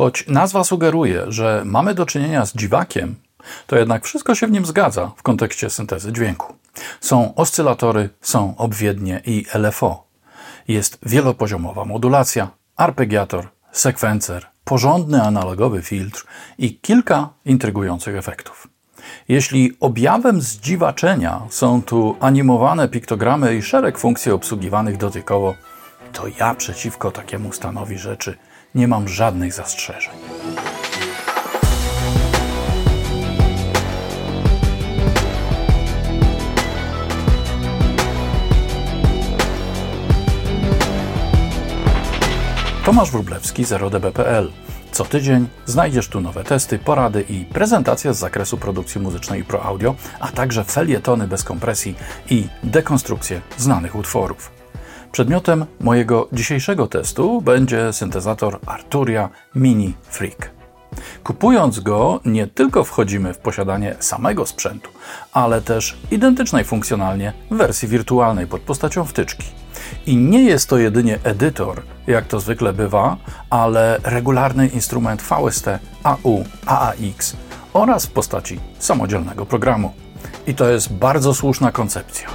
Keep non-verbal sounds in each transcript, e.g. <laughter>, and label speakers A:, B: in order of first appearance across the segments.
A: Choć nazwa sugeruje, że mamy do czynienia z dziwakiem, to jednak wszystko się w nim zgadza w kontekście syntezy dźwięku. Są oscylatory, są obwiednie i LFO. Jest wielopoziomowa modulacja, arpeggiator, sekwencer, porządny analogowy filtr i kilka intrygujących efektów. Jeśli objawem zdziwaczenia są tu animowane piktogramy i szereg funkcji obsługiwanych dotykowo, to ja przeciwko takiemu stanowi rzeczy nie mam żadnych zastrzeżeń. Tomasz Wróblewski, 0db.pl. Co tydzień znajdziesz tu nowe testy, porady i prezentacje z zakresu produkcji muzycznej i pro audio, a także felietony bez kompresji i dekonstrukcje znanych utworów. Przedmiotem mojego dzisiejszego testu będzie syntezator Arturia Mini Freak. Kupując go, nie tylko wchodzimy w posiadanie samego sprzętu, ale też identycznej funkcjonalnie wersji wirtualnej pod postacią wtyczki. I nie jest to jedynie edytor, jak to zwykle bywa, ale regularny instrument VST, AU, AAX oraz w postaci samodzielnego programu. I to jest bardzo słuszna koncepcja.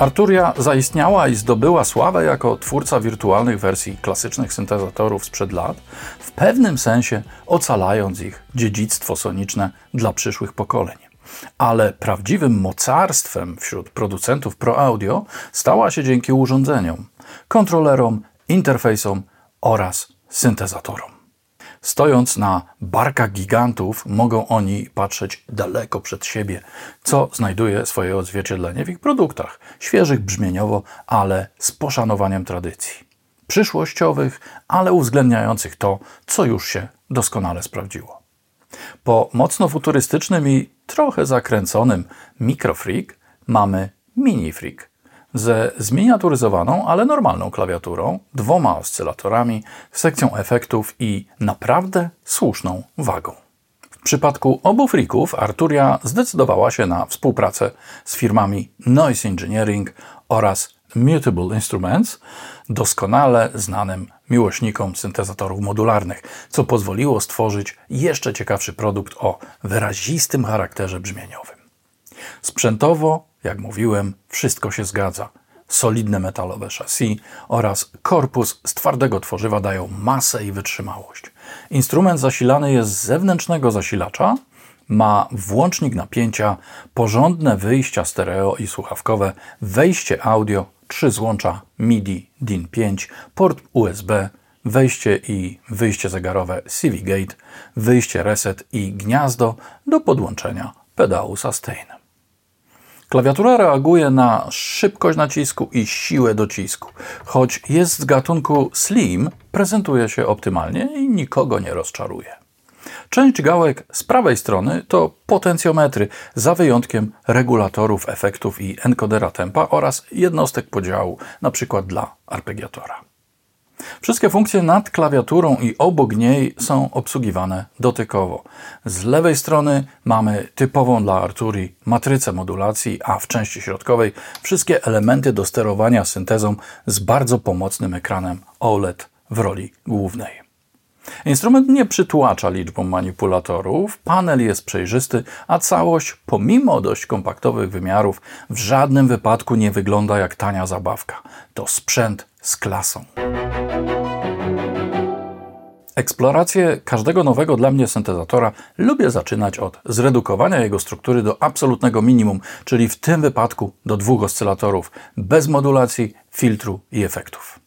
A: Arturia zaistniała i zdobyła sławę jako twórca wirtualnych wersji klasycznych syntezatorów sprzed lat, w pewnym sensie ocalając ich dziedzictwo soniczne dla przyszłych pokoleń. Ale prawdziwym mocarstwem wśród producentów pro audio stała się dzięki urządzeniom, kontrolerom, interfejsom oraz syntezatorom. Stojąc na barkach gigantów, mogą oni patrzeć daleko przed siebie, co znajduje swoje odzwierciedlenie w ich produktach, świeżych brzmieniowo, ale z poszanowaniem tradycji. Przyszłościowych, ale uwzględniających to, co już się doskonale sprawdziło. Po mocno futurystycznym i trochę zakręconym Microfreak mamy Minifreak, ze zminiaturyzowaną, ale normalną klawiaturą, dwoma oscylatorami, sekcją efektów i naprawdę słuszną wagą. W przypadku obu frików Arturia zdecydowała się na współpracę z firmami Noise Engineering oraz Mutable Instruments, doskonale znanym miłośnikom syntezatorów modularnych, co pozwoliło stworzyć jeszcze ciekawszy produkt o wyrazistym charakterze brzmieniowym. Sprzętowo jak mówiłem, wszystko się zgadza. Solidne metalowe chassis oraz korpus z twardego tworzywa dają masę i wytrzymałość. Instrument zasilany jest z zewnętrznego zasilacza, ma włącznik napięcia, porządne wyjścia stereo i słuchawkowe, wejście audio, trzy złącza MIDI DIN5, port USB, wejście i wyjście zegarowe CV Gate, wyjście reset i gniazdo do podłączenia pedału sustain. Klawiatura reaguje na szybkość nacisku i siłę docisku. Choć jest z gatunku slim, prezentuje się optymalnie i nikogo nie rozczaruje. Część gałek z prawej strony to potencjometry, za wyjątkiem regulatorów efektów i enkodera tempa oraz jednostek podziału, np. dla arpeggiatora. Wszystkie funkcje nad klawiaturą i obok niej są obsługiwane dotykowo. Z lewej strony mamy typową dla Arturi matrycę modulacji, a w części środkowej wszystkie elementy do sterowania syntezą z bardzo pomocnym ekranem OLED w roli głównej. Instrument nie przytłacza liczbą manipulatorów, panel jest przejrzysty, a całość, pomimo dość kompaktowych wymiarów, w żadnym wypadku nie wygląda jak tania zabawka. To sprzęt z klasą. Eksplorację każdego nowego dla mnie syntezatora lubię zaczynać od zredukowania jego struktury do absolutnego minimum, czyli w tym wypadku do dwóch oscylatorów, bez modulacji, filtru i efektów.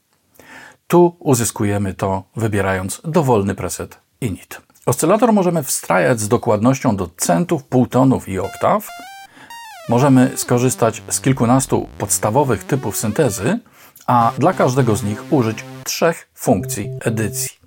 A: Tu uzyskujemy to wybierając dowolny preset init. Oscylator możemy wstrajać z dokładnością do centów, półtonów i oktaw. Możemy skorzystać z kilkunastu podstawowych typów syntezy, a dla każdego z nich użyć trzech funkcji edycji.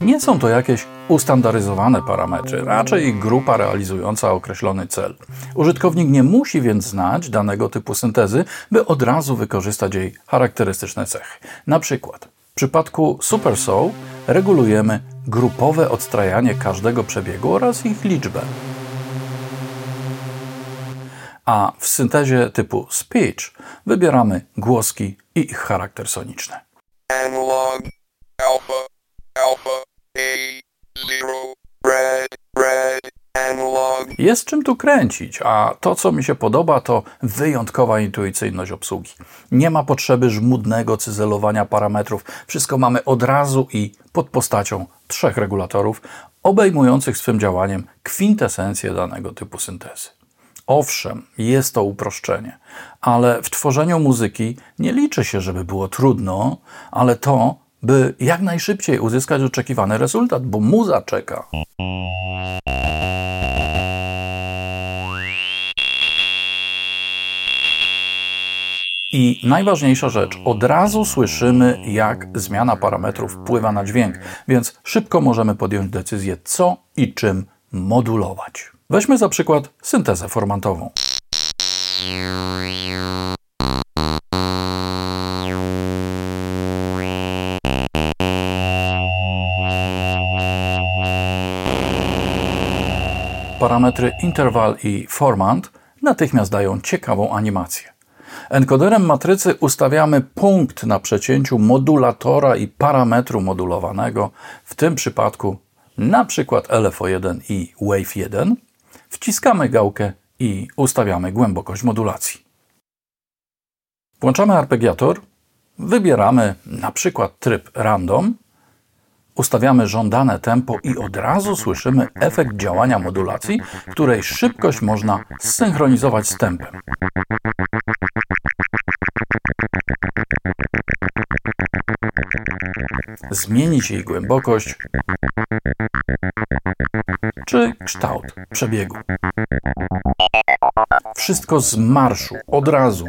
A: Nie są to jakieś ustandaryzowane parametry, raczej grupa realizująca określony cel. Użytkownik nie musi więc znać danego typu syntezy, by od razu wykorzystać jej charakterystyczne cechy. Na przykład w przypadku Super Soul regulujemy grupowe odstrajanie każdego przebiegu oraz ich liczbę. a w syntezie typu speech wybieramy głoski i ich charakter soniczny. Analog, alpha, Jest czym tu kręcić, a to, co mi się podoba, to wyjątkowa intuicyjność obsługi. Nie ma potrzeby żmudnego cyzelowania parametrów. Wszystko mamy od razu i pod postacią trzech regulatorów, obejmujących swym działaniem kwintesencję danego typu syntezy. Owszem, jest to uproszczenie, ale w tworzeniu muzyki nie liczy się, żeby było trudno, ale to, by jak najszybciej uzyskać oczekiwany rezultat, bo muza czeka. I najważniejsza rzecz, od razu słyszymy, jak zmiana parametrów wpływa na dźwięk, więc szybko możemy podjąć decyzję, co i czym modulować. Weźmy za przykład syntezę formantową. Parametry interval i formant natychmiast dają ciekawą animację. Encoderem matrycy ustawiamy punkt na przecięciu modulatora i parametru modulowanego, w tym przypadku na przykład LFO1 i Wave1, wciskamy gałkę i ustawiamy głębokość modulacji. Włączamy arpeggiator, wybieramy na przykład tryb random, ustawiamy żądane tempo i od razu słyszymy efekt działania modulacji, której szybkość można zsynchronizować z tempem. zmienić jej głębokość czy kształt przebiegu. Wszystko z marszu, od razu,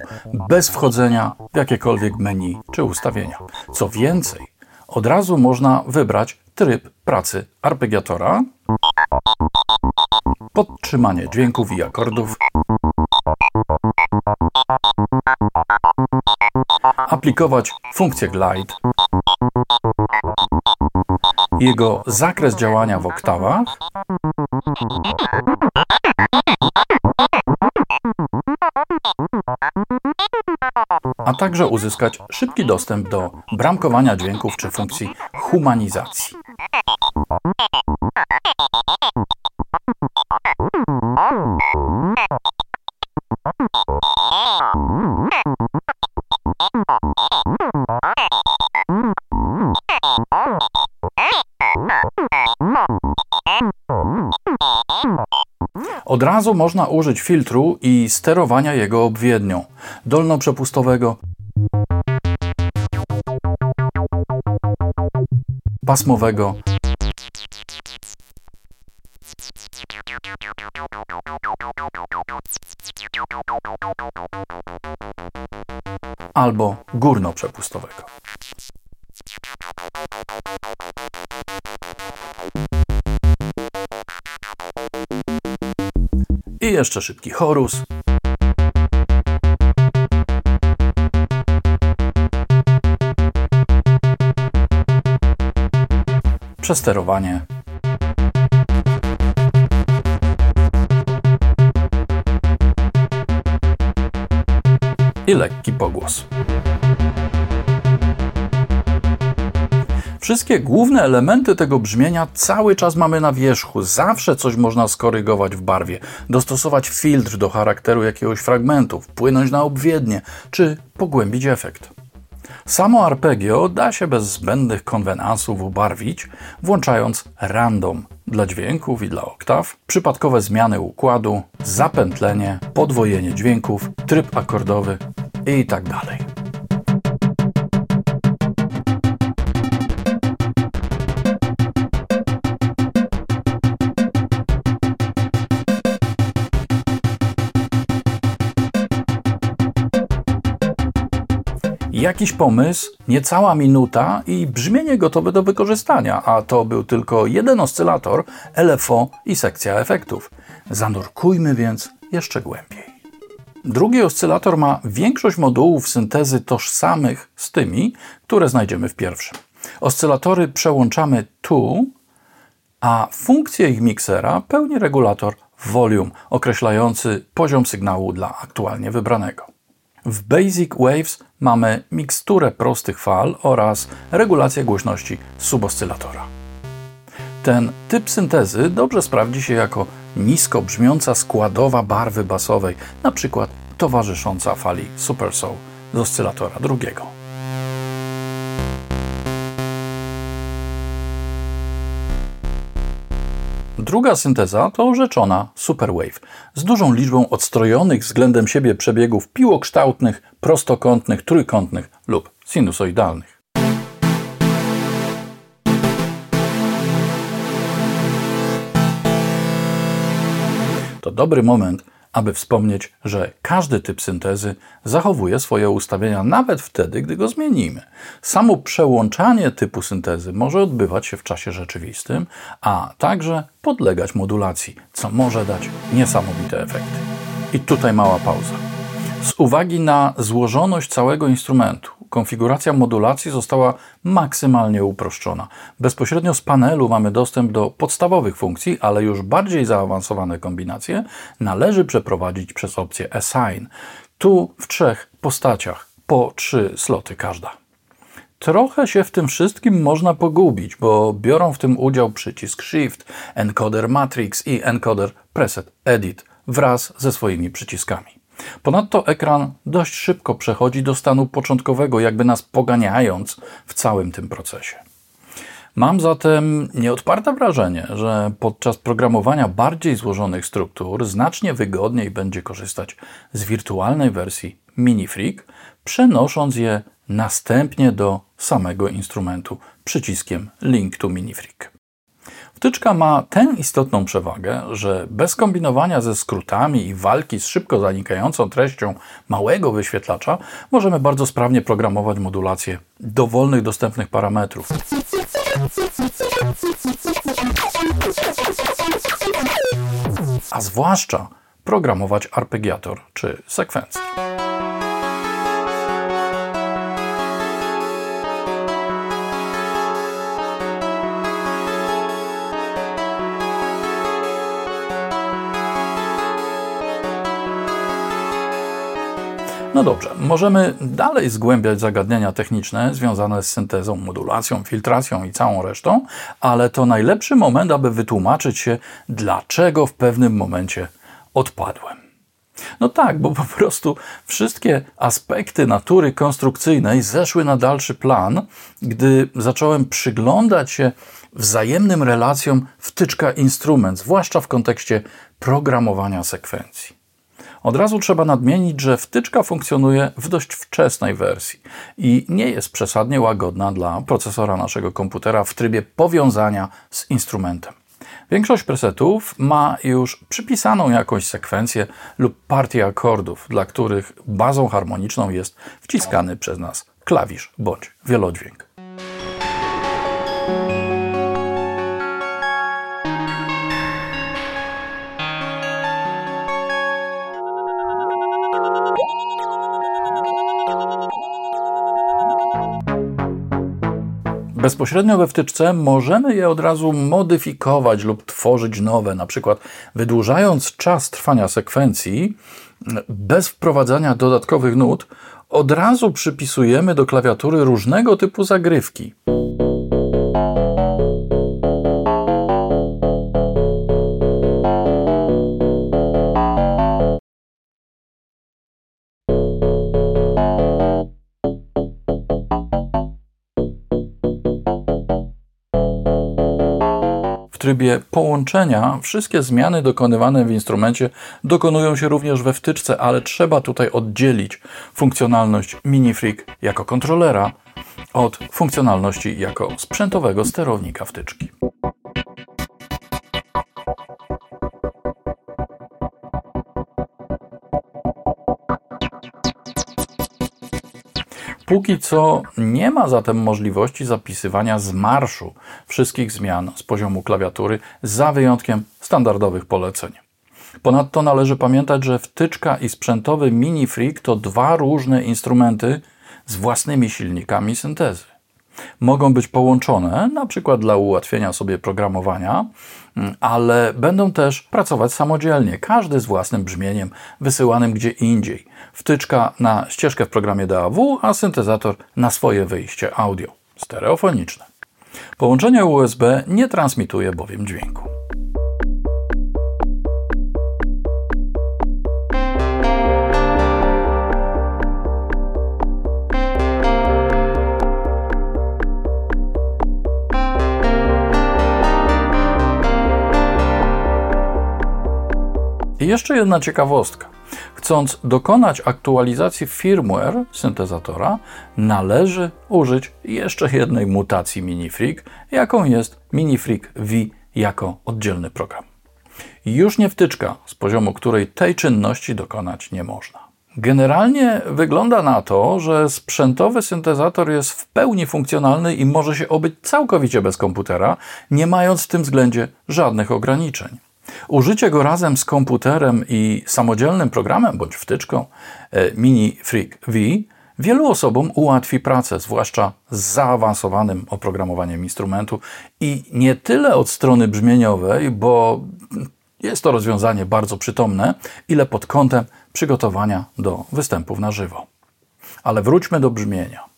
A: bez wchodzenia w jakiekolwiek menu czy ustawienia. Co więcej, od razu można wybrać tryb pracy arpeggiatora, podtrzymanie dźwięków i akordów, aplikować funkcję glide, jego zakres działania w oktawach, a także uzyskać szybki dostęp do bramkowania dźwięków czy funkcji humanizacji. Od razu można użyć filtru i sterowania jego obwiednią dolnoprzepustowego, pasmowego, albo górnoprzepustowego. I jeszcze szybki chorus. Przesterowanie. I lekki pogłos. Wszystkie główne elementy tego brzmienia cały czas mamy na wierzchu. Zawsze coś można skorygować w barwie, dostosować filtr do charakteru jakiegoś fragmentu, wpłynąć na obwiednie czy pogłębić efekt. Samo arpeggio da się bez zbędnych konwenansów ubarwić, włączając random dla dźwięków i dla oktaw, przypadkowe zmiany układu, zapętlenie, podwojenie dźwięków, tryb akordowy i tak dalej. Jakiś pomysł, niecała minuta i brzmienie gotowe do wykorzystania, a to był tylko jeden oscylator, LFO i sekcja efektów. Zanurkujmy więc jeszcze głębiej. Drugi oscylator ma większość modułów syntezy tożsamych z tymi, które znajdziemy w pierwszym. Oscylatory przełączamy tu, a funkcję ich miksera pełni regulator volume określający poziom sygnału dla aktualnie wybranego. W Basic Waves mamy miksturę prostych fal oraz regulację głośności suboscylatora. Ten typ syntezy dobrze sprawdzi się jako nisko brzmiąca składowa barwy basowej, przykład towarzysząca fali Super Soul z oscylatora drugiego. Druga synteza to rzeczona superwave z dużą liczbą odstrojonych względem siebie przebiegów piłokształtnych, prostokątnych, trójkątnych lub sinusoidalnych. To dobry moment, aby wspomnieć, że każdy typ syntezy zachowuje swoje ustawienia nawet wtedy, gdy go zmienimy. Samo przełączanie typu syntezy może odbywać się w czasie rzeczywistym, a także podlegać modulacji, co może dać niesamowite efekty. I tutaj mała pauza. Z uwagi na złożoność całego instrumentu, konfiguracja modulacji została maksymalnie uproszczona. Bezpośrednio z panelu mamy dostęp do podstawowych funkcji, ale już bardziej zaawansowane kombinacje należy przeprowadzić przez opcję Assign. Tu w trzech postaciach, po trzy sloty każda. Trochę się w tym wszystkim można pogubić, bo biorą w tym udział przycisk Shift, encoder Matrix i encoder Preset Edit wraz ze swoimi przyciskami. Ponadto ekran dość szybko przechodzi do stanu początkowego, jakby nas poganiając w całym tym procesie. Mam zatem nieodparte wrażenie, że podczas programowania bardziej złożonych struktur znacznie wygodniej będzie korzystać z wirtualnej wersji MiniFreak, przenosząc je następnie do samego instrumentu przyciskiem Link to MiniFreak. Wtyczka ma tę istotną przewagę, że bez kombinowania ze skrótami i walki z szybko zanikającą treścią małego wyświetlacza możemy bardzo sprawnie programować modulację dowolnych dostępnych parametrów. A zwłaszcza programować arpeggiator czy sekwencję. No dobrze, możemy dalej zgłębiać zagadnienia techniczne związane z syntezą, modulacją, filtracją i całą resztą, ale to najlepszy moment, aby wytłumaczyć się, dlaczego w pewnym momencie odpadłem. No tak, bo po prostu wszystkie aspekty natury konstrukcyjnej zeszły na dalszy plan, gdy zacząłem przyglądać się wzajemnym relacjom wtyczka-instrument, zwłaszcza w kontekście programowania sekwencji. Od razu trzeba nadmienić, że wtyczka funkcjonuje w dość wczesnej wersji i nie jest przesadnie łagodna dla procesora naszego komputera w trybie powiązania z instrumentem. Większość presetów ma już przypisaną jakąś sekwencję lub partię akordów, dla których bazą harmoniczną jest wciskany przez nas klawisz bądź wielodźwięk. Bezpośrednio we wtyczce możemy je od razu modyfikować lub tworzyć nowe, na przykład wydłużając czas trwania sekwencji bez wprowadzania dodatkowych nut, od razu przypisujemy do klawiatury różnego typu zagrywki. Trybie połączenia wszystkie zmiany dokonywane w instrumencie dokonują się również we wtyczce, ale trzeba tutaj oddzielić funkcjonalność MiniFreak jako kontrolera od funkcjonalności jako sprzętowego sterownika wtyczki. Póki co nie ma zatem możliwości zapisywania z marszu wszystkich zmian z poziomu klawiatury, za wyjątkiem standardowych poleceń. Ponadto należy pamiętać, że wtyczka i sprzętowy Mini Freak to dwa różne instrumenty z własnymi silnikami syntezy. Mogą być połączone, na przykład dla ułatwienia sobie programowania, mm, ale będą też pracować samodzielnie, każdy z własnym brzmieniem wysyłanym gdzie indziej. Wtyczka na ścieżkę w programie DAW, a syntezator na swoje wyjście audio stereofoniczne. Połączenie USB nie transmituje bowiem dźwięku. Jeszcze jedna ciekawostka. Chcąc dokonać aktualizacji firmware syntezatora, należy użyć jeszcze jednej mutacji MiniFreak, jaką jest MiniFreak V jako oddzielny program. Już nie wtyczka, z poziomu której tej czynności dokonać nie można. Generalnie wygląda na to, że sprzętowy syntezator jest w pełni funkcjonalny i może się obyć całkowicie bez komputera, nie mając w tym względzie żadnych ograniczeń. Użycie go razem z komputerem i samodzielnym programem bądź wtyczką e, Mini Freak V wielu osobom ułatwi pracę, zwłaszcza z zaawansowanym oprogramowaniem instrumentu i nie tyle od strony brzmieniowej, bo jest to rozwiązanie bardzo przytomne, ile pod kątem przygotowania do występów na żywo. Ale wróćmy do brzmienia.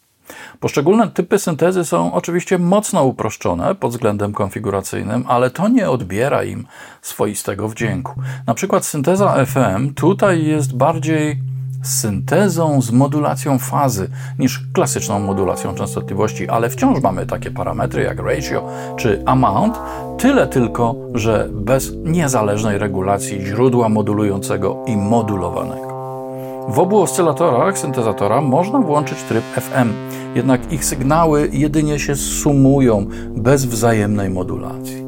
A: Poszczególne typy syntezy są oczywiście mocno uproszczone pod względem konfiguracyjnym, ale to nie odbiera im swoistego wdzięku. Na przykład synteza FM tutaj jest bardziej syntezą z modulacją fazy niż klasyczną modulacją częstotliwości, ale wciąż mamy takie parametry jak ratio czy amount, tyle tylko, że bez niezależnej regulacji źródła modulującego i modulowanego. W obu oscylatorach syntezatora można włączyć tryb FM, jednak ich sygnały jedynie się sumują bez wzajemnej modulacji.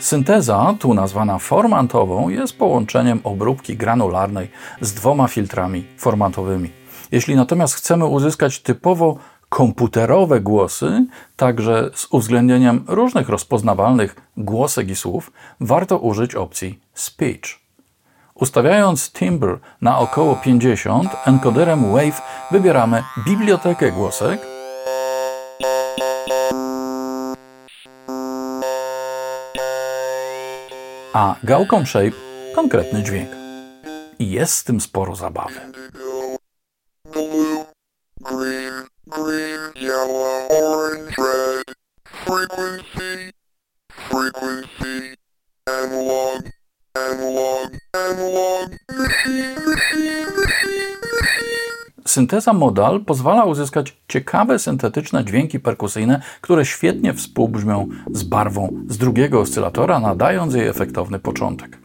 A: Synteza, tu nazwana formantową, jest połączeniem obróbki granularnej z dwoma filtrami formantowymi. Jeśli natomiast chcemy uzyskać typowo komputerowe głosy, także z uwzględnieniem różnych rozpoznawalnych głosek i słów, warto użyć opcji Speech. Ustawiając timbre na około 50, encoderem Wave wybieramy bibliotekę głosek, a gałką Shape konkretny dźwięk. I jest z tym sporo zabawy. Synteza modal pozwala uzyskać ciekawe syntetyczne dźwięki perkusyjne, które świetnie współbrzmią z barwą z drugiego oscylatora, nadając jej efektowny początek.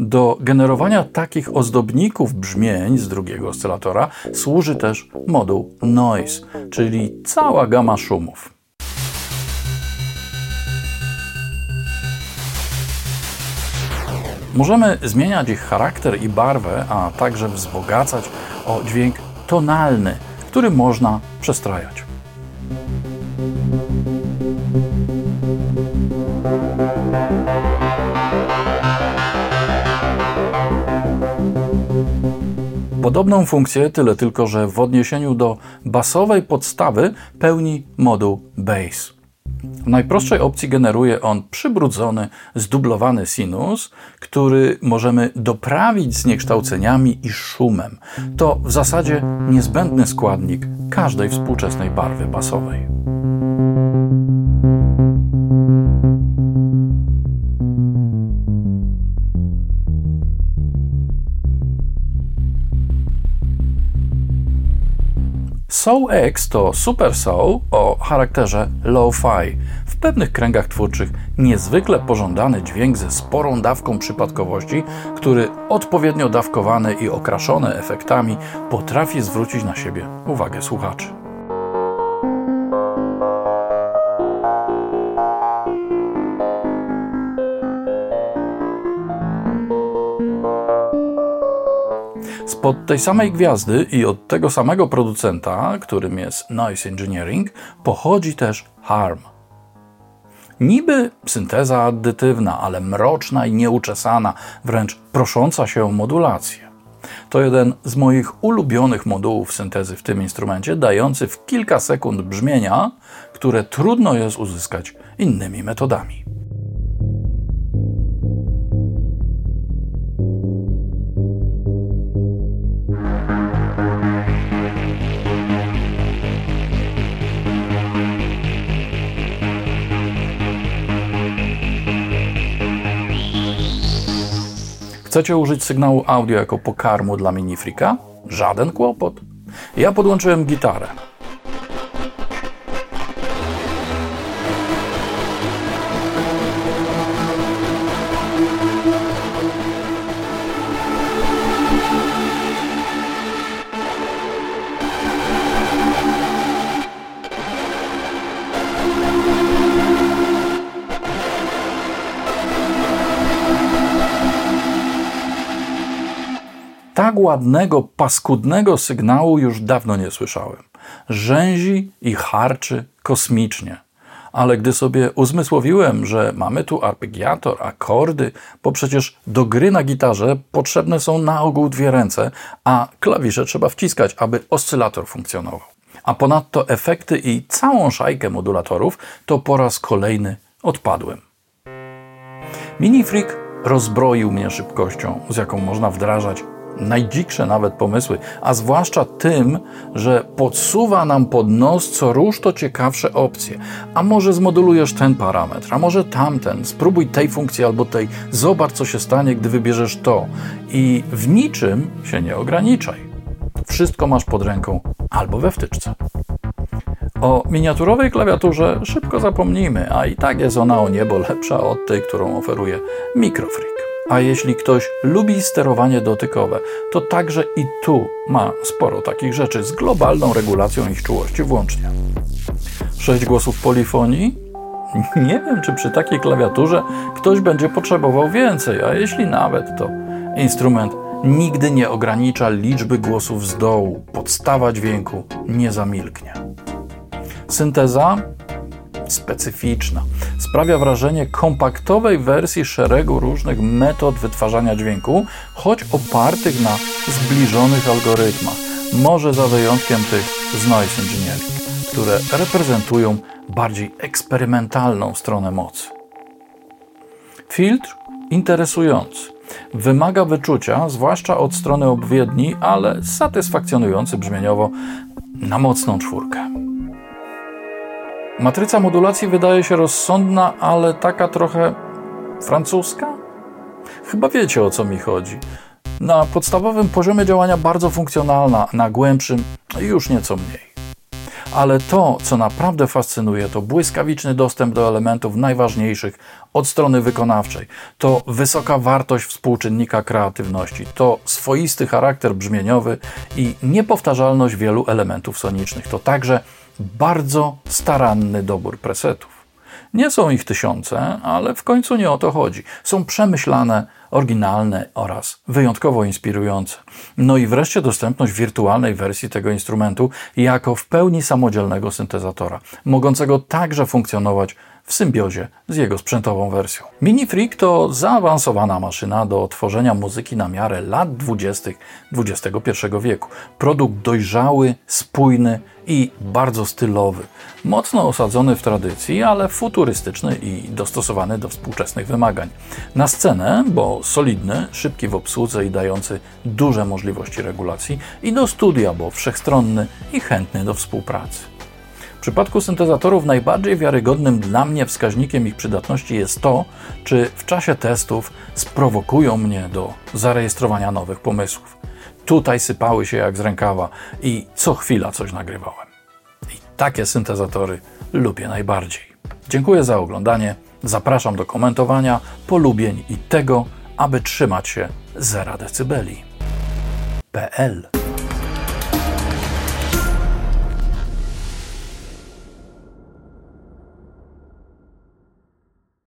A: Do generowania takich ozdobników brzmień z drugiego oscylatora służy też moduł Noise, czyli cała gama szumów. Możemy zmieniać ich charakter i barwę, a także wzbogacać o dźwięk tonalny, który można przestrajać. Podobną funkcję, tyle tylko, że w odniesieniu do basowej podstawy pełni moduł Bass. W najprostszej opcji generuje on przybrudzony, zdublowany sinus, który możemy doprawić zniekształceniami i szumem. To w zasadzie niezbędny składnik każdej współczesnej barwy basowej. Soul X to super soul o charakterze low-fi. W pewnych kręgach twórczych niezwykle pożądany dźwięk ze sporą dawką przypadkowości, który odpowiednio dawkowany i okraszony efektami potrafi zwrócić na siebie uwagę słuchaczy. Spod tej samej gwiazdy i od tego samego producenta, którym jest Noise Engineering, pochodzi też Harm. Niby synteza addytywna, ale mroczna i nieuczesana, wręcz prosząca się o modulację. To jeden z moich ulubionych modułów syntezy w tym instrumencie, dający w kilka sekund brzmienia, które trudno jest uzyskać innymi metodami. Chcecie użyć sygnału audio jako pokarmu dla minifrika? Żaden kłopot. Ja podłączyłem gitarę. Tak ładnego, paskudnego sygnału już dawno nie słyszałem. Rzęzi i harczy kosmicznie. Ale gdy sobie uzmysłowiłem, że mamy tu arpeggiator, akordy, bo przecież do gry na gitarze potrzebne są na ogół dwie ręce, a klawisze trzeba wciskać, aby oscylator funkcjonował. A ponadto efekty i całą szajkę modulatorów, to po raz kolejny odpadłem. Minifreak rozbroił mnie szybkością, z jaką można wdrażać najdziksze nawet pomysły, a zwłaszcza tym, że podsuwa nam pod nos co róż to ciekawsze opcje. A może zmodulujesz ten parametr, a może tamten, spróbuj tej funkcji albo tej, zobacz co się stanie, gdy wybierzesz to. I w niczym się nie ograniczaj. Wszystko masz pod ręką albo we wtyczce. O miniaturowej klawiaturze szybko zapomnijmy, a i tak jest ona o niebo lepsza od tej, którą oferuje Microfreak. A jeśli ktoś lubi sterowanie dotykowe, to także i tu ma sporo takich rzeczy z globalną regulacją ich czułości włącznie. Sześć głosów polifonii? <laughs> Nie wiem, czy przy takiej klawiaturze ktoś będzie potrzebował więcej, a jeśli nawet, to instrument nigdy nie ogranicza liczby głosów z dołu. Podstawa dźwięku nie zamilknie. Synteza specyficzna. Sprawia wrażenie kompaktowej wersji szeregu różnych metod wytwarzania dźwięku, choć opartych na zbliżonych algorytmach. Może za wyjątkiem tych z noise engineering, które reprezentują bardziej eksperymentalną stronę mocy. Filtr interesujący. Wymaga wyczucia, zwłaszcza od strony obwiedni, ale satysfakcjonujący brzmieniowo na mocną czwórkę. Matryca modulacji wydaje się rozsądna, ale taka trochę francuska? Chyba wiecie o co mi chodzi. Na podstawowym poziomie działania bardzo funkcjonalna, na głębszym już nieco mniej. Ale to, co naprawdę fascynuje, to błyskawiczny dostęp do elementów najważniejszych od strony wykonawczej. To wysoka wartość współczynnika kreatywności, to swoisty charakter brzmieniowy i niepowtarzalność wielu elementów sonicznych. To także bardzo staranny dobór presetów. Nie są ich tysiące, ale w końcu nie o to chodzi. Są przemyślane, oryginalne oraz wyjątkowo inspirujące. No i wreszcie dostępność wirtualnej wersji tego instrumentu jako w pełni samodzielnego syntezatora, mogącego także funkcjonować w symbiozie z jego sprzętową wersją. Mini Freak to zaawansowana maszyna do tworzenia muzyki na miarę lat 20. XXI wieku. Produkt dojrzały, spójny i bardzo stylowy. Mocno osadzony w tradycji, ale futurystyczny i dostosowany do współczesnych wymagań. Na scenę, bo solidny, szybki w obsłudze i dający duże możliwości regulacji, i do studia, bo wszechstronny i chętny do współpracy. W przypadku syntezatorów najbardziej wiarygodnym dla mnie wskaźnikiem ich przydatności jest to, czy w czasie testów sprowokują mnie do zarejestrowania nowych pomysłów. Tutaj sypały się jak z rękawa i co chwila coś nagrywałem. I takie syntezatory lubię najbardziej. Dziękuję za oglądanie. Zapraszam do komentowania, polubień i tego, aby trzymać się zera decybeli. PL